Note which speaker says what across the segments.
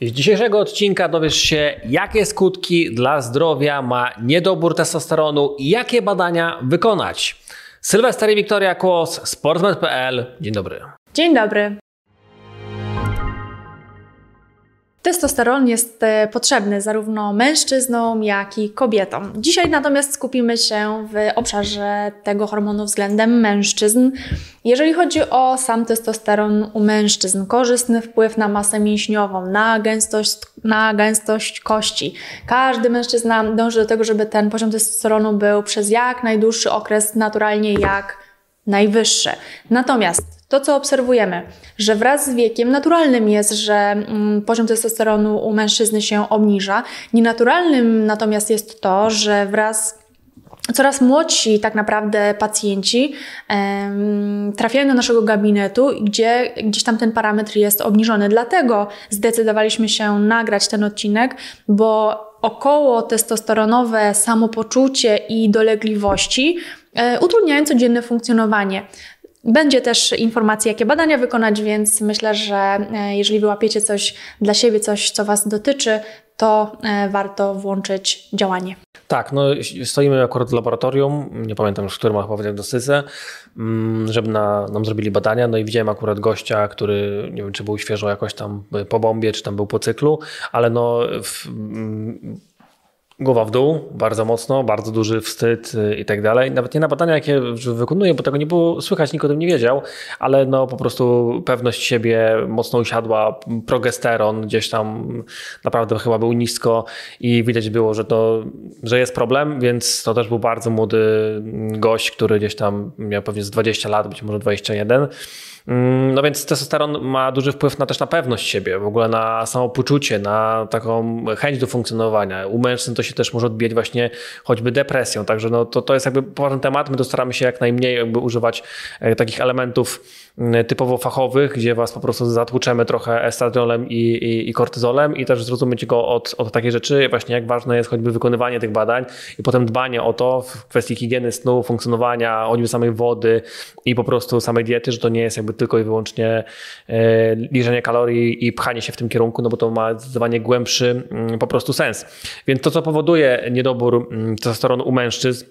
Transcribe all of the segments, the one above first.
Speaker 1: Z dzisiejszego odcinka dowiesz się, jakie skutki dla zdrowia ma niedobór testosteronu i jakie badania wykonać. Sylwester i Wiktoria Kłos, sportsmed.pl. Dzień dobry.
Speaker 2: Dzień dobry. Testosteron jest e, potrzebny zarówno mężczyznom, jak i kobietom. Dzisiaj natomiast skupimy się w obszarze tego hormonu względem mężczyzn. Jeżeli chodzi o sam testosteron u mężczyzn, korzystny wpływ na masę mięśniową, na gęstość, na gęstość kości. Każdy mężczyzna dąży do tego, żeby ten poziom testosteronu był przez jak najdłuższy okres naturalnie jak najwyższy. Natomiast to, co obserwujemy, że wraz z wiekiem naturalnym jest, że mm, poziom testosteronu u mężczyzny się obniża. Nienaturalnym natomiast jest to, że wraz coraz młodsi tak naprawdę pacjenci um, trafiają do naszego gabinetu, gdzie gdzieś tam ten parametr jest obniżony. Dlatego zdecydowaliśmy się nagrać ten odcinek, bo około testosteronowe samopoczucie i dolegliwości e, utrudniają codzienne funkcjonowanie. Będzie też informacja, jakie badania wykonać, więc myślę, że e, jeżeli wyłapiecie coś dla siebie, coś, co Was dotyczy, to e, warto włączyć działanie.
Speaker 1: Tak, no stoimy akurat w laboratorium, nie pamiętam już, w którym chyba w diagnostyce, mm, żeby na, nam zrobili badania, no i widziałem akurat gościa, który, nie wiem, czy był świeżo jakoś tam po bombie, czy tam był po cyklu, ale no w, mm, głowa w dół, bardzo mocno, bardzo duży wstyd y, i tak dalej. Nawet nie na badania, jakie wykonuję, bo tego nie było słychać, nikt o tym nie wiedział, ale no po prostu pewność siebie mocno usiadła, progesteron gdzieś tam naprawdę chyba był nisko i widać było, że to, że jest problem, więc to też był bardzo młody gość, który gdzieś tam miał pewnie z 20 lat, być może 21 Mm, no więc testosteron ma duży wpływ na też na pewność siebie, w ogóle na samopoczucie, na taką chęć do funkcjonowania. U mężczyzn to się też może odbijać właśnie choćby depresją, także no to, to jest jakby poważny temat. My to staramy się jak najmniej jakby używać e, takich elementów mm, typowo fachowych, gdzie was po prostu zatłuczemy trochę estradionolem i, i, i kortyzolem i też zrozumieć go od, od takiej rzeczy, właśnie jak ważne jest choćby wykonywanie tych badań i potem dbanie o to w kwestii higieny snu, funkcjonowania, choćby samej wody i po prostu samej diety, że to nie jest jakby tylko i wyłącznie e, liczenie kalorii i pchanie się w tym kierunku, no bo to ma zdecydowanie głębszy mm, po prostu sens. Więc to, co powoduje niedobór mm, testosteronu u mężczyzn,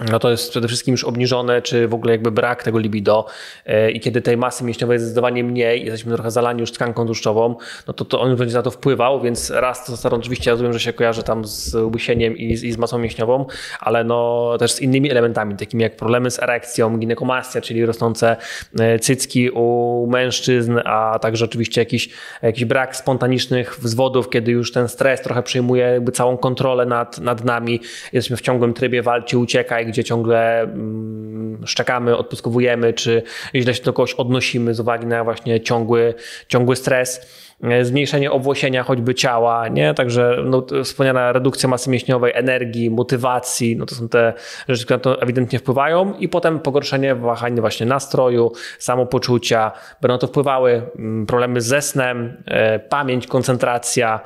Speaker 1: no to jest przede wszystkim już obniżone, czy w ogóle jakby brak tego libido. E, i kiedy tej masy mięśniowej jest zdecydowanie mniej, jesteśmy trochę zalani już tkanką tłuszczową, no to, to on będzie na to wpływał, więc raz testosteron oczywiście rozumiem, że się kojarzy tam z łysieniem i z, i z masą mięśniową, ale no też z innymi elementami, takimi jak problemy z erekcją, ginekomastia, czyli rosnące e, cycki u mężczyzn, a także oczywiście jakiś, jakiś brak spontanicznych wzwodów, kiedy już ten stres trochę przyjmuje jakby całą kontrolę nad, nad nami, jesteśmy w ciągłym trybie walczy, uciekaj, gdzie ciągle mm, szczekamy, odpuskowujemy, czy źle się do kogoś odnosimy z uwagi na właśnie ciągły, ciągły stres. E, zmniejszenie owłosienia choćby ciała, nie? Także no, wspomniana redukcja masy mięśniowej, energii, motywacji, no to są te rzeczy, które na to ewidentnie wpływają. I potem pogorszenie wahania właśnie nastroju, samopoczucia, będą to wpływały mm, problemy ze snem, e, pamięć, koncentracja,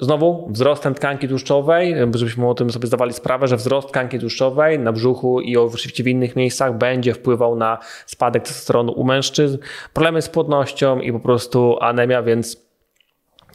Speaker 1: znowu wzrostem tkanki tłuszczowej, żebyśmy o tym sobie zdawali sprawę, że wzrost tkanki tłuszczowej na brzuchu i oczywiście w innych miejscach będzie wpływał na spadek testosteronu u mężczyzn, problemy z płodnością i po prostu anemia, więc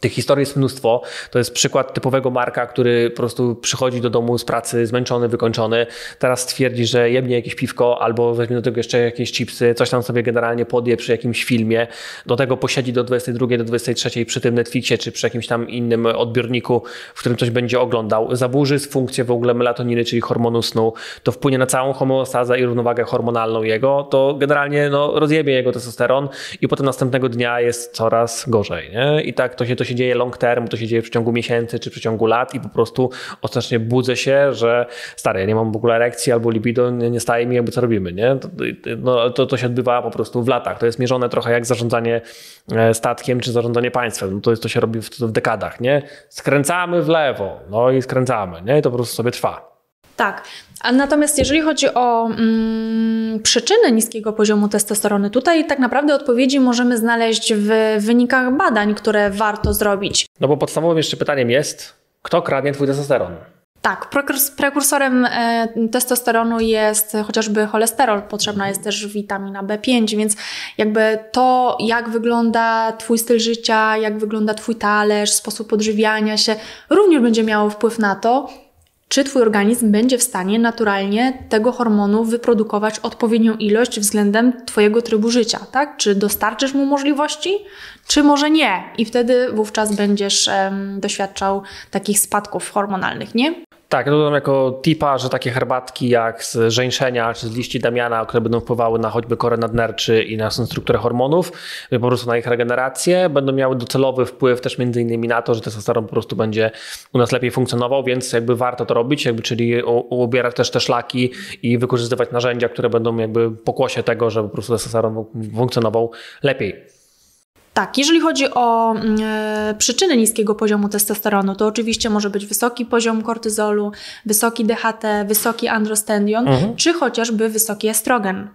Speaker 1: tych historii jest mnóstwo. To jest przykład typowego Marka, który po prostu przychodzi do domu z pracy zmęczony, wykończony. Teraz twierdzi, że jebnie jakieś piwko albo weźmie do tego jeszcze jakieś chipsy, coś tam sobie generalnie podje przy jakimś filmie. Do tego posiedzi do 22, do 23 przy tym Netflixie czy przy jakimś tam innym odbiorniku, w którym coś będzie oglądał. Zaburzy funkcję w ogóle melatoniny, czyli hormonu snu. To wpłynie na całą homeostazę i równowagę hormonalną jego. To generalnie no, rozjebie jego testosteron i potem następnego dnia jest coraz gorzej. Nie? I tak to się, to się się dzieje long term, to się dzieje w ciągu miesięcy czy w ciągu lat i po prostu ostatecznie budzę się, że stary, ja nie mam w ogóle erekcji albo libido, nie, nie staje mi jakby co robimy, nie? No, to, to się odbywa po prostu w latach. To jest mierzone trochę jak zarządzanie e, statkiem czy zarządzanie państwem. No to, jest, to się robi w, w dekadach, nie? Skręcamy w lewo, no i skręcamy, nie? I to po prostu sobie trwa.
Speaker 2: Tak. A natomiast jeżeli chodzi o mm, przyczyny niskiego poziomu testosteronu, tutaj tak naprawdę odpowiedzi możemy znaleźć w wynikach badań, które warto zrobić.
Speaker 1: No bo podstawowym jeszcze pytaniem jest, kto kradnie twój testosteron?
Speaker 2: Tak, prekursorem e, testosteronu jest chociażby cholesterol, potrzebna jest też witamina B5, więc jakby to, jak wygląda Twój styl życia, jak wygląda Twój talerz, sposób odżywiania się, również będzie miało wpływ na to, czy Twój organizm będzie w stanie naturalnie tego hormonu wyprodukować odpowiednią ilość względem Twojego trybu życia, tak? Czy dostarczysz mu możliwości, czy może nie? I wtedy wówczas będziesz um, doświadczał takich spadków hormonalnych, nie?
Speaker 1: Tak, dodam jako tipa, że takie herbatki jak z żeńszenia czy z liści damiana, które będą wpływały na choćby korę nadnerczy i na strukturę hormonów, po prostu na ich regenerację, będą miały docelowy wpływ też między innymi na to, że testosteron po prostu będzie u nas lepiej funkcjonował, więc jakby warto to robić, jakby, czyli ubierać też te szlaki i wykorzystywać narzędzia, które będą jakby pokłosie tego, żeby po prostu testosteron funkcjonował lepiej.
Speaker 2: Tak, jeżeli chodzi o mm, e, przyczyny niskiego poziomu testosteronu, to oczywiście może być wysoki poziom kortyzolu, wysoki DHT, wysoki androstendion, mhm. czy chociażby wysoki estrogen.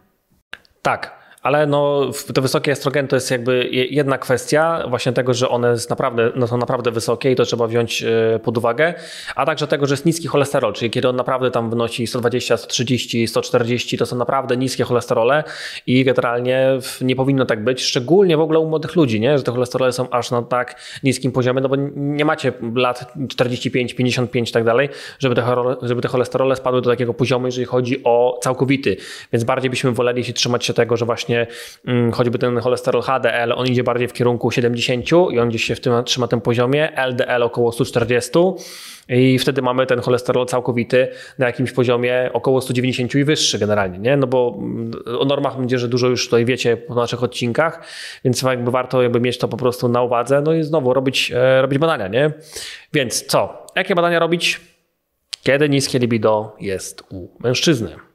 Speaker 1: Tak, ale no, te wysokie estrogen to jest jakby jedna kwestia właśnie tego, że one naprawdę, no są naprawdę wysokie i to trzeba wziąć e, pod uwagę, a także tego, że jest niski cholesterol, czyli kiedy on naprawdę tam wynosi 120, 130, 140, to są naprawdę niskie cholesterole i generalnie nie powinno tak być, szczególnie w ogóle u młodych ludzi, nie? że te cholesterole są aż na tak niskim poziomie, no bo nie macie lat 45, 55 i tak dalej, żeby te, żeby te cholesterole spadły do takiego poziomu, jeżeli chodzi o całkowity, więc bardziej byśmy woleli się trzymać się tego, że właśnie mm, choćby ten cholesterol HDL, on idzie bardziej w kierunku 70 i on gdzieś się w tym, trzyma tym poziomie, LDL około 140 i wtedy mamy ten cholesterol całkowity na jakimś poziomie około 190 i wyższy generalnie, nie? No bo mm, o normach będzie, że dużo już tutaj wiecie po naszych odcinkach, więc jakby warto jakby mieć to po prostu na uwadze, no i znowu robić, e, robić badania, nie? Więc co? Jakie badania robić? Kiedy niskie libido jest u mężczyzny?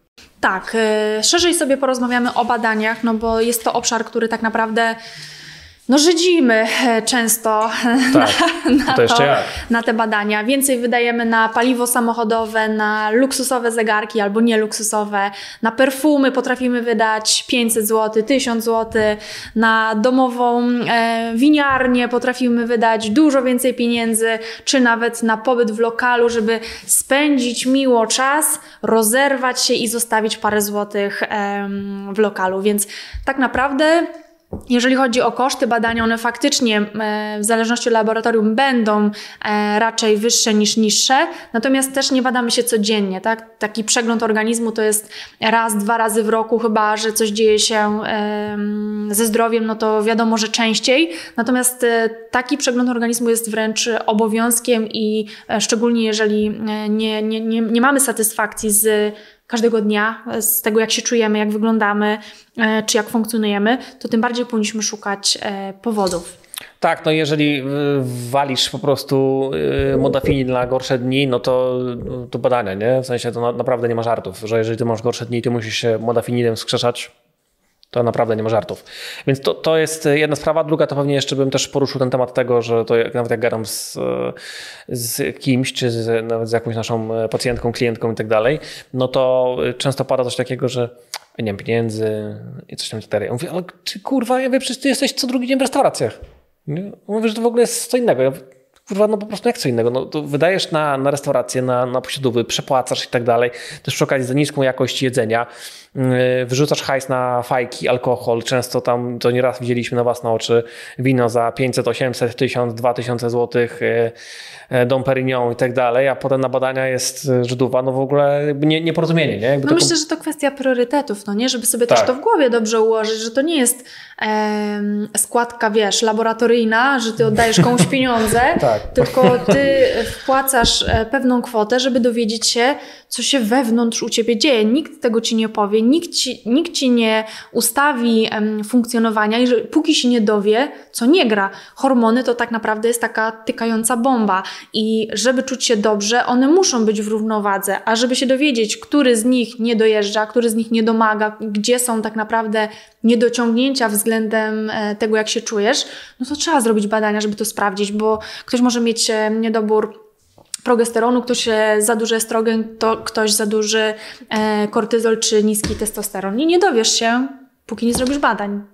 Speaker 2: Tak, y, szerzej sobie porozmawiamy o badaniach, no bo jest to obszar, który tak naprawdę no żydzimy e, często tak, na, na, to, na, te badania. Więcej wydajemy na paliwo samochodowe, na luksusowe zegarki albo nieluksusowe, na perfumy potrafimy wydać 500 zł, 1000 zł, na domową e, winiarnię potrafimy wydać dużo więcej pieniędzy, czy nawet na pobyt w lokalu, żeby spędzić miło czas, rozerwać się i zostawić parę złotych e, w lokalu. Więc tak naprawdę jeżeli chodzi o koszty badania, one faktycznie e, w zależności od laboratorium będą e, raczej wyższe niż niższe, natomiast też nie badamy się codziennie. Tak? Taki przegląd organizmu to jest raz, dwa razy w roku, chyba że coś dzieje się ze zdrowiem, no to wiadomo, że częściej. Natomiast e, taki przegląd organizmu jest wręcz obowiązkiem i szczególnie jeżeli nie, nie, nie, nie mamy satysfakcji z każdego dnia, z tego jak się czujemy, jak wyglądamy, e, czy jak funkcjonujemy, to tym bardziej powinniśmy szukać e, powodów.
Speaker 1: Tak, no jeżeli e, walisz po prostu modafini na gorsze dni, no to, to badania, nie? W sensie to naprawdę nie ma żartów, że jeżeli ty masz gorsze dni, ty musisz się modafininem skrzeszać, to naprawdę nie ma żartów. Więc to, to jest jedna sprawa. Druga to pewnie jeszcze bym też poruszył ten temat tego, że to nawet jak gadam z, z kimś, czy z, nawet z jakąś naszą pacjentką, klientką i tak dalej, no to często pada coś takiego, że nie mam pieniędzy i coś tam tak dalej. Ja mówię, ale ty kurwa, ja wiem, przecież ty jesteś co drugi dzień w restauracjach. Mówię, że to w ogóle jest co innego. Ja kurwa, no po prostu jak co innego. No, to wydajesz na, na restaurację, na, na posiadówy, przepłacasz i tak dalej. Też przy okazji za niską jakość jedzenia. Yy, wyrzucasz hajs na fajki, alkohol. Często tam, to nieraz widzieliśmy na własne oczy, wino za 500, 800, 1000, 2000 złotych, yy, yy, Dom Perignon i tak dalej, a potem na badania jest Żydowa, no w ogóle nie, nieporozumienie. Nie?
Speaker 2: Jakby no myślę, że to kwestia priorytetów, no nie? Żeby sobie tak. też to w głowie dobrze ułożyć, że to nie jest składka, wiesz, laboratoryjna, że ty oddajesz komuś pieniądze, tak. Tylko ty wpłacasz e, pewną kwotę, żeby dowiedzieć się, co się wewnątrz u ciebie dzieje. Nikt tego ci nie powie, nikt ci, nikt ci nie ustawi funkcjonowania i że, póki się nie dowie, co nie gra. Hormony to tak naprawdę jest taka tykająca bomba i żeby czuć się dobrze, one muszą być w równowadze, a żeby się dowiedzieć, który z nich nie dojeżdża, który z nich nie domaga, gdzie są tak naprawdę niedociągnięcia względem e, tego, jak się czujesz, no to trzeba zrobić badania, żeby to sprawdzić, bo ktoś może mieć e, niedobór progesteronu, ktoś e, za duży estrogen, to ktoś za duży kortyzol czy niski testosteron. I nie dowiesz się, póki nie zrobisz badań.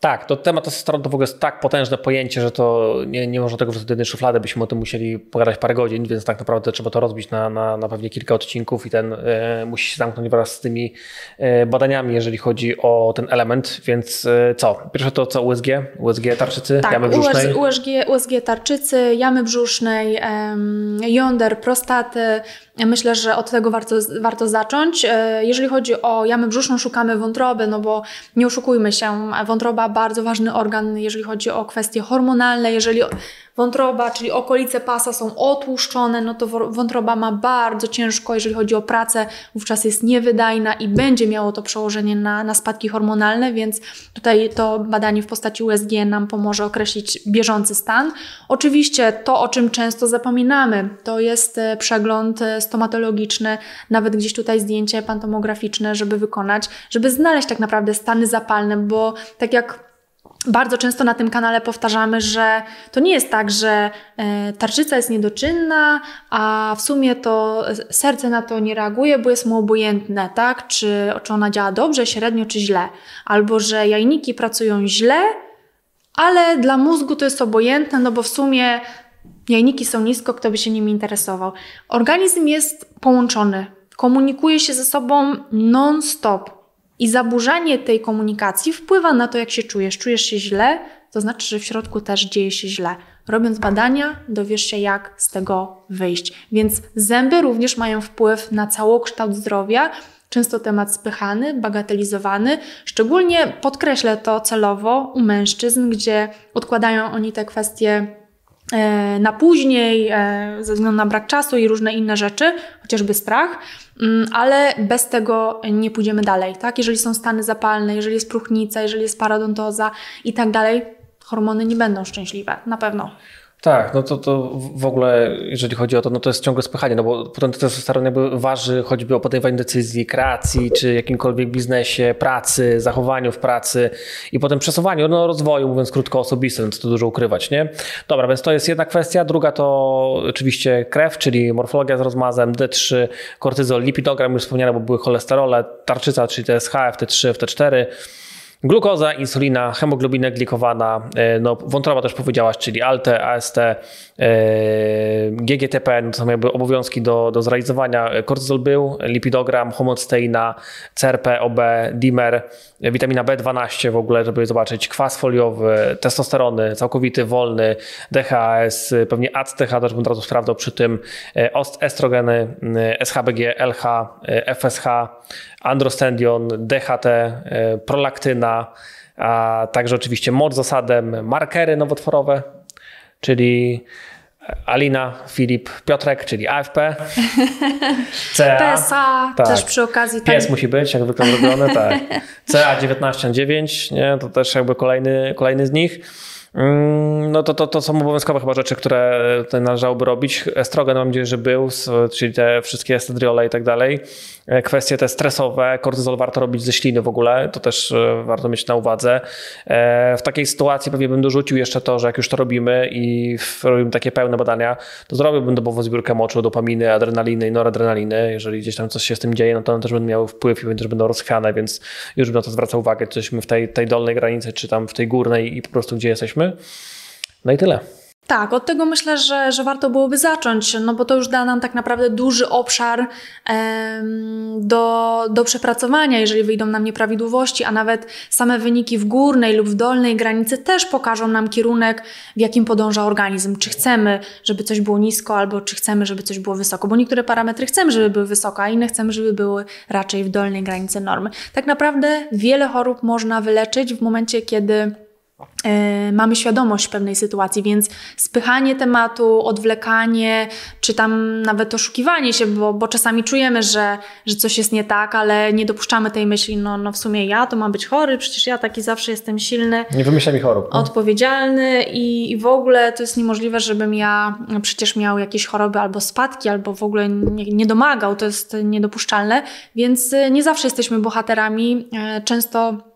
Speaker 1: Tak, to temat testosteronu to w ogóle jest tak potężne pojęcie, że to nie, nie można tego wrzucić do jednej szuflady, byśmy o tym musieli pogadać parę godzin, więc tak naprawdę trzeba to rozbić na, na, na pewnie kilka odcinków i ten e, musi się zamknąć wraz z tymi e, badaniami, jeżeli chodzi o ten element, więc e, co? Pierwsze to co USG? USG tarczycy,
Speaker 2: tak,
Speaker 1: jamy brzusznej?
Speaker 2: USG, USG tarczycy, jamy brzusznej, jąder, prostaty, Myślę, że od tego warto, warto zacząć. E, jeżeli chodzi o jamę brzuszną, szukamy wątroby, no bo nie oszukujmy się, wątroba bardzo ważny organ, jeżeli chodzi o kwestie hormonalne, jeżeli wątroba, czyli okolice pasa są otłuszczone, no to wątroba ma bardzo ciężko, jeżeli chodzi o pracę, wówczas jest niewydajna i będzie miało to przełożenie na, na spadki hormonalne, więc tutaj to badanie w postaci USG nam pomoże określić bieżący stan. Oczywiście to, o czym często zapominamy, to jest e, przegląd e, stomatologiczny, nawet gdzieś tutaj zdjęcie pantomograficzne, żeby wykonać, żeby znaleźć tak naprawdę stany zapalne, bo tak jak bardzo często na tym kanale powtarzamy, że to nie jest tak, że e, tarczyca jest niedoczynna, a w sumie to serce na to nie reaguje, bo jest mu obojętne, tak? Czy, czy ona działa dobrze, średnio, czy źle. Albo że jajniki pracują źle, ale dla mózgu to jest obojętne, no bo w sumie jajniki są nisko, kto by się nimi interesował. Organizm jest połączony, komunikuje się ze sobą non-stop. I zaburzanie tej komunikacji wpływa na to, jak się czujesz. Czujesz się źle, to znaczy, że w środku też dzieje się źle. Robiąc badania, dowiesz się, jak z tego wyjść. Więc zęby również mają wpływ na całokształt zdrowia. Często temat spychany, bagatelizowany. Szczególnie podkreślę to celowo u mężczyzn, gdzie odkładają oni te kwestie na później, e, ze względu na brak czasu i różne inne rzeczy, chociażby strach. Mm, ale bez tego nie pójdziemy dalej, tak? Jeżeli są stany zapalne, jeżeli jest próchnica, jeżeli jest parodontoza i tak dalej, hormony nie będą szczęśliwe, na pewno.
Speaker 1: Tak, no to, to w ogóle, jeżeli chodzi o to, no to jest ciągłe spychanie, no bo potem testosteron jakby waży choćby o podejmowaniu decyzji, kreacji, czy jakimkolwiek biznesie, pracy, zachowaniu w pracy i potem przesuwaniu, no rozwoju, mówiąc krótko osobistym, co tu dużo ukrywać, nie? Dobra, więc to jest jedna kwestia. Druga to oczywiście krew, czyli morfologia z rozmazem, D3, kortyzol, lipidogram, już wspomniane, bo były cholesterole, tarczyca, czyli TSH, FT3, FT4, Glukoza, insulina, hemoglobina glikowana, e, no, wątroba też powiedziałaś, czyli ALTE, AST, e, GGTP, no to są jakby obowiązki do, do zrealizowania. Kortyzol był, lipidogram, homocysteina, CRP, OB, dimer, witamina B12 w ogóle, żeby zobaczyć, kwas foliowy, testosterony, całkowity, wolny, DHAS, pewnie ACTH też bym od razu sprawdzał przy tym, e, estrogeny, SHBG, LH, FSH, androstendion, DHT, e, prolaktyna, a także oczywiście zasadem, markery nowotworowe, czyli Alina, Filip, Piotrek, czyli AFP,
Speaker 2: CA. PSA tak. też przy okazji.
Speaker 1: Pies tak. musi być, jak zwykle zrobione, tak. CA19 nie? to też jakby kolejny, kolejny z nich. Mm, no to, to, to są obowiązkowe chyba rzeczy, które należałoby robić. Estrogen mam nadzieję, że był, czyli te wszystkie estradriole i tak dalej. E, kwestie te stresowe, kortyzol warto robić ze śliny w ogóle, to też e, warto mieć na uwadze. E, w takiej sytuacji pewnie bym dorzucił jeszcze to, że jak już to robimy i robimy takie pełne badania, to zrobiłbym dobową zbiórkę moczu, dopaminy, adrenaliny i noradrenaliny. Jeżeli gdzieś tam coś się z tym dzieje, no to one też będą miały wpływ i też będą rozchwiane, więc już bym na to zwracał uwagę, czy jesteśmy w tej, tej dolnej granicy, czy tam w tej górnej i po prostu gdzie jesteśmy. No i tyle.
Speaker 2: Tak, od tego myślę, że, że warto byłoby zacząć, no bo to już da nam tak naprawdę duży obszar em, do, do przepracowania, jeżeli wyjdą nam nieprawidłowości, a nawet same wyniki w górnej lub w dolnej granicy też pokażą nam kierunek, w jakim podąża organizm. Czy chcemy, żeby coś było nisko, albo czy chcemy, żeby coś było wysoko, bo niektóre parametry chcemy, żeby były wysoko, a inne chcemy, żeby były raczej w dolnej granicy normy. Tak naprawdę wiele chorób można wyleczyć w momencie, kiedy mamy świadomość pewnej sytuacji, więc spychanie tematu, odwlekanie, czy tam nawet oszukiwanie się, bo, bo czasami czujemy, że, że coś jest nie tak, ale nie dopuszczamy tej myśli, no, no w sumie ja to mam być chory, przecież ja taki zawsze jestem silny.
Speaker 1: Nie wymyślam mi chorób.
Speaker 2: No. Odpowiedzialny i, i w ogóle to jest niemożliwe, żebym ja przecież miał jakieś choroby albo spadki, albo w ogóle nie, nie domagał, to jest niedopuszczalne, więc nie zawsze jesteśmy bohaterami. E, często E,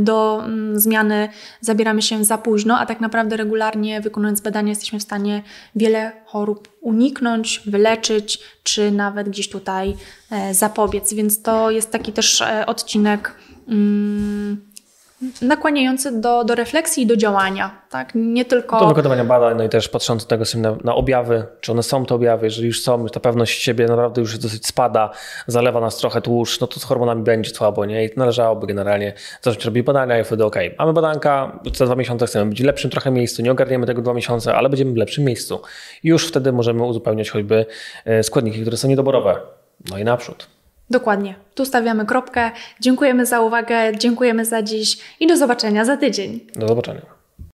Speaker 2: do mm, zmiany zabieramy się za późno, a tak naprawdę regularnie wykonując badania jesteśmy w stanie wiele chorób uniknąć, wyleczyć, czy nawet gdzieś tutaj e, zapobiec. Więc to jest taki też e, odcinek mm, nakłaniający do, do refleksji i do działania. Tak? Nie tylko...
Speaker 1: Do wykonywania badań, no i też patrząc tego na, na objawy, czy one są te objawy, jeżeli już są, ta pewność siebie naprawdę już dosyć spada, zalewa nas trochę tłuszcz, no to z hormonami będzie słabo, nie? I należałoby generalnie zacząć robić badania i wtedy ok, mamy badanka, za dwa miesiące chcemy być w lepszym trochę miejscu, nie ogarniemy tego dwa miesiące, ale będziemy w lepszym miejscu. I już wtedy możemy uzupełniać choćby e, składniki, które są niedoborowe. No i naprzód.
Speaker 2: Dokładnie. Tu stawiamy kropkę. Dziękujemy za uwagę, dziękujemy za dziś i do zobaczenia za tydzień.
Speaker 1: Do zobaczenia.